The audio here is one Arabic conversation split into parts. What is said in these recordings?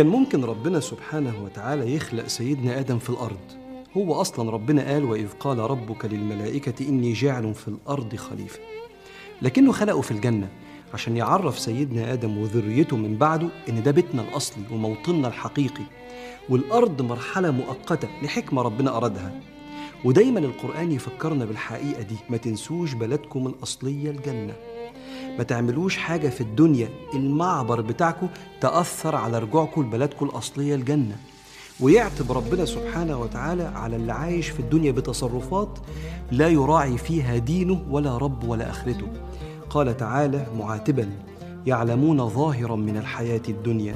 كان ممكن ربنا سبحانه وتعالى يخلق سيدنا آدم في الأرض. هو أصلا ربنا قال وإذ قال ربك للملائكة إني جاعل في الأرض خليفة. لكنه خلقه في الجنة عشان يعرف سيدنا آدم وذريته من بعده إن ده بيتنا الأصلي وموطننا الحقيقي. والأرض مرحلة مؤقتة لحكمة ربنا أرادها. ودايما القرآن يفكرنا بالحقيقة دي ما تنسوش بلدكم الأصلية الجنة. ما تعملوش حاجة في الدنيا المعبر بتاعكم تأثر على رجوعكم لبلدكم الأصلية الجنة. ويعتب ربنا سبحانه وتعالى على اللي عايش في الدنيا بتصرفات لا يراعي فيها دينه ولا رب ولا آخرته. قال تعالى معاتبا يعلمون ظاهرا من الحياة الدنيا.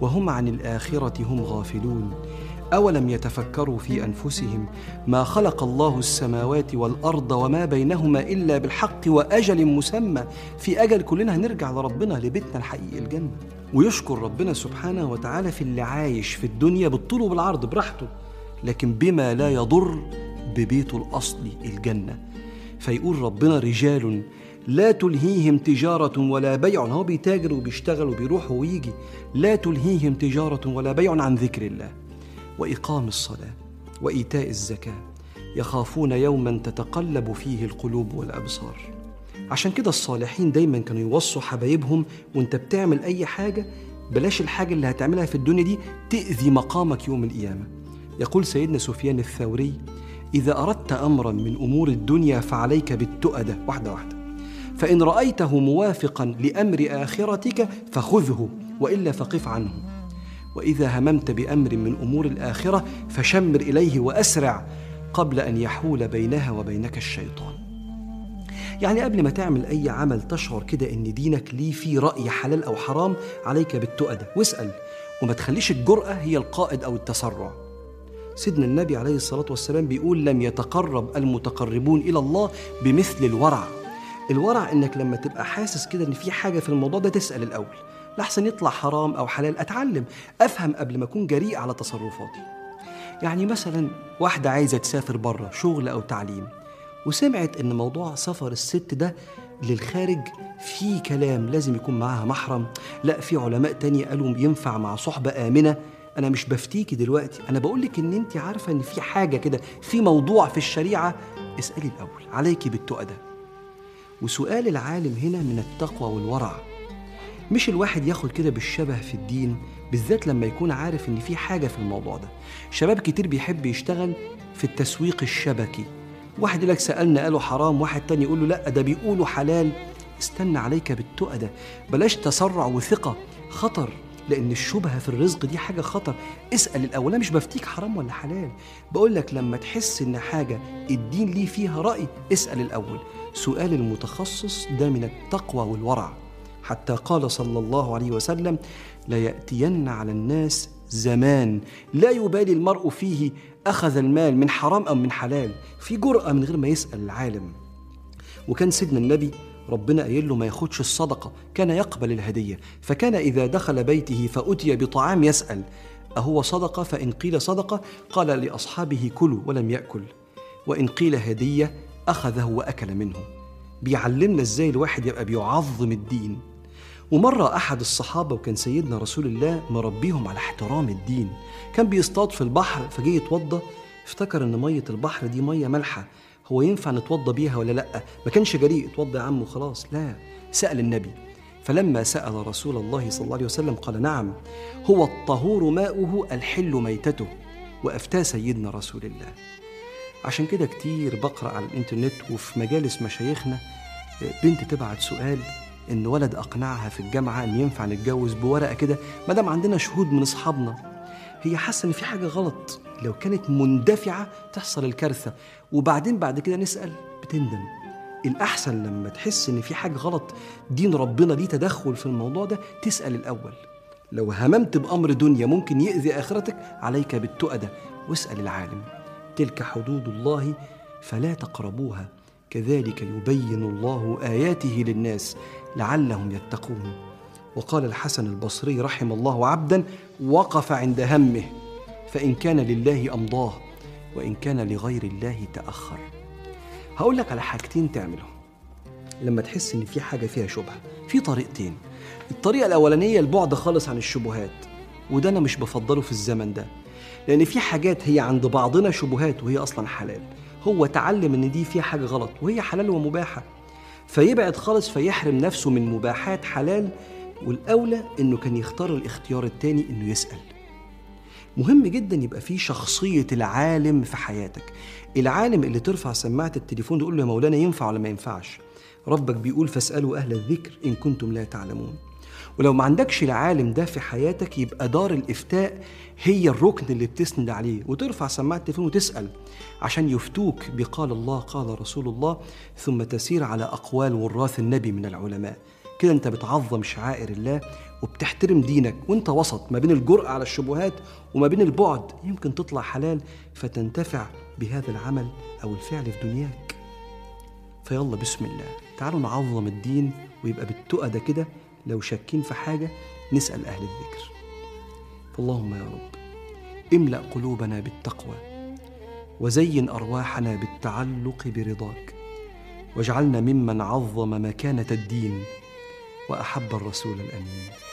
وهم عن الآخرة هم غافلون. أولم يتفكروا في أنفسهم ما خلق الله السماوات والأرض وما بينهما إلا بالحق وأجل مسمى. في أجل كلنا هنرجع لربنا لبيتنا الحقيقي الجنة. ويشكر ربنا سبحانه وتعالى في اللي عايش في الدنيا بالطول وبالعرض براحته لكن بما لا يضر ببيته الأصلي الجنة. فيقول ربنا رجال لا تلهيهم تجارة ولا بيع. هو بيتاجر وبيشتغل وبيروح ويجي. لا تلهيهم تجارة ولا بيع عن ذكر الله. وإقام الصلاة وإيتاء الزكاة يخافون يوما تتقلب فيه القلوب والأبصار. عشان كده الصالحين دايما كانوا يوصوا حبايبهم وانت بتعمل أي حاجة بلاش الحاجة اللي هتعملها في الدنيا دي تأذي مقامك يوم القيامة. يقول سيدنا سفيان الثوري إذا أردت أمرا من أمور الدنيا فعليك بالتؤدة. واحدة واحدة. فإن رأيته موافقا لأمر آخرتك فخذه وإلا فقف عنه. وإذا هممت بأمر من أمور الآخرة فشمر إليه وأسرع قبل أن يحول بينها وبينك الشيطان. يعني قبل ما تعمل أي عمل تشعر كده إن دينك ليه فيه رأي حلال أو حرام عليك بالتؤدة. واسأل. وما تخليش الجرأة هي القائد أو التسرع. سيدنا النبي عليه الصلاة والسلام بيقول لم يتقرب المتقربون إلى الله بمثل الورع. الورع إنك لما تبقى حاسس كده إن في حاجة في الموضوع ده تسأل الأول. لحسن يطلع حرام أو حلال أتعلم أفهم قبل ما أكون جريء على تصرفاتي. يعني مثلا واحدة عايزة تسافر بره شغل أو تعليم وسمعت إن موضوع سفر الست ده للخارج في كلام لازم يكون معاها محرم. لأ في علماء تانية قالوا ينفع مع صحبة آمنة. أنا مش بفتيكي دلوقتي أنا بقولك إن أنت عارفة إن في حاجة كده في موضوع في الشريعة. اسألي الأول عليكي بالتؤدة وسؤال العالم هنا من التقوى والورع. مش الواحد ياخد كده بالشبه في الدين بالذات لما يكون عارف إن في حاجة في الموضوع ده. شباب كتير بيحب يشتغل في التسويق الشبكي. واحد يقول لك سألنا قالوا حرام واحد تاني يقول له لأ ده بيقولوا حلال. استنى عليك بالتؤدة بلاش تسرع وثقة. خطر لأن الشبهة في الرزق دي حاجة خطر. اسأل الأول أنا مش بفتيك حرام ولا حلال؟ بقول لك لما تحس إن حاجة الدين ليه فيها رأي اسأل الأول. سؤال المتخصص ده من التقوى والورع. حتى قال صلى الله عليه وسلم ليأتين على الناس زمان لا يبالي المرء فيه أخذ المال من حرام أم من حلال. في جرأة من غير ما يسأل العالم. وكان سيدنا النبي ربنا قايل له ما ياخدش الصدقة كان يقبل الهدية. فكان إذا دخل بيته فأتي بطعام يسأل أهو صدقة؟ فإن قيل صدقة قال لأصحابه كلوا ولم يأكل. وإن قيل هدية أخذه وأكل منه. بيعلمنا إزاي الواحد يبقى بيعظم الدين. ومرة أحد الصحابة وكان سيدنا رسول الله مربيهم على احترام الدين. كان بيصطاد في البحر فجه يتوضى افتكر إن مية البحر دي مية مالحة. هو ينفع نتوضى بيها ولا لأ؟ ما كانش جريء اتوضى يا عم وخلاص. لا سأل النبي. فلما سأل رسول الله صلى الله عليه وسلم قال نعم هو الطهور ماؤه الحل ميتته. وأفتى سيدنا رسول الله. عشان كده كتير بقرأ على الإنترنت وفي مجالس مشايخنا بنت تبعت سؤال إن ولد أقنعها في الجامعة إن ينفع نتجوز بورقة كده؟ ما دام عندنا شهود من أصحابنا. هي حاسة إن في حاجة غلط. لو كانت مندفعة تحصل الكارثة. وبعدين بعد كده نسأل بتندم. الأحسن لما تحس إن في حاجة غلط دين ربنا ليه تدخل في الموضوع ده تسأل الأول. لو هممت بأمر دنيا ممكن يأذي آخرتك عليك بالتؤده واسأل العالم. تلك حدود الله فلا تقربوها. كذلك يبين الله آياته للناس لعلهم يتقون. وقال الحسن البصري رحم الله عبدا وقف عند همه فإن كان لله أمضاه وإن كان لغير الله تأخر. هقول لك على حاجتين تعملهم. لما تحس إن في حاجة فيها شبهة في طريقتين. الطريقة الأولانية البعد خالص عن الشبهات وده أنا مش بفضله في الزمن ده. لأن في حاجات هي عند بعضنا شبهات وهي أصلا حلال. هو تعلم إن دي فيها حاجة غلط وهي حلال ومباحة. فيبعد خالص فيحرم نفسه من مباحات حلال والأولى إنه كان يختار الاختيار التاني إنه يسأل. مهم جدا يبقى في شخصية العالم في حياتك. العالم اللي ترفع سماعة التليفون تقول له يا مولانا ينفع ولا ما ينفعش؟ ربك بيقول فاسألوا أهل الذكر إن كنتم لا تعلمون. ولو ما عندكش العالم ده في حياتك يبقى دار الإفتاء هي الركن اللي بتسند عليه. وترفع سماعة التليفون وتسأل عشان يفتوك بقال الله قال رسول الله ثم تسير على أقوال وراث النبي من العلماء. كده انت بتعظم شعائر الله وبتحترم دينك وانت وسط ما بين الجرأة على الشبهات وما بين البعد يمكن تطلع حلال فتنتفع بهذا العمل أو الفعل في دنياك. فيلا بسم الله. تعالوا نعظم الدين ويبقى بالتقى ده كده لو شاكين في حاجة نسأل أهل الذكر. فاللهم يا رب املأ قلوبنا بالتقوى وزين أرواحنا بالتعلق برضاك واجعلنا ممن عظم مكانة الدين وأحب الرسول الأمين.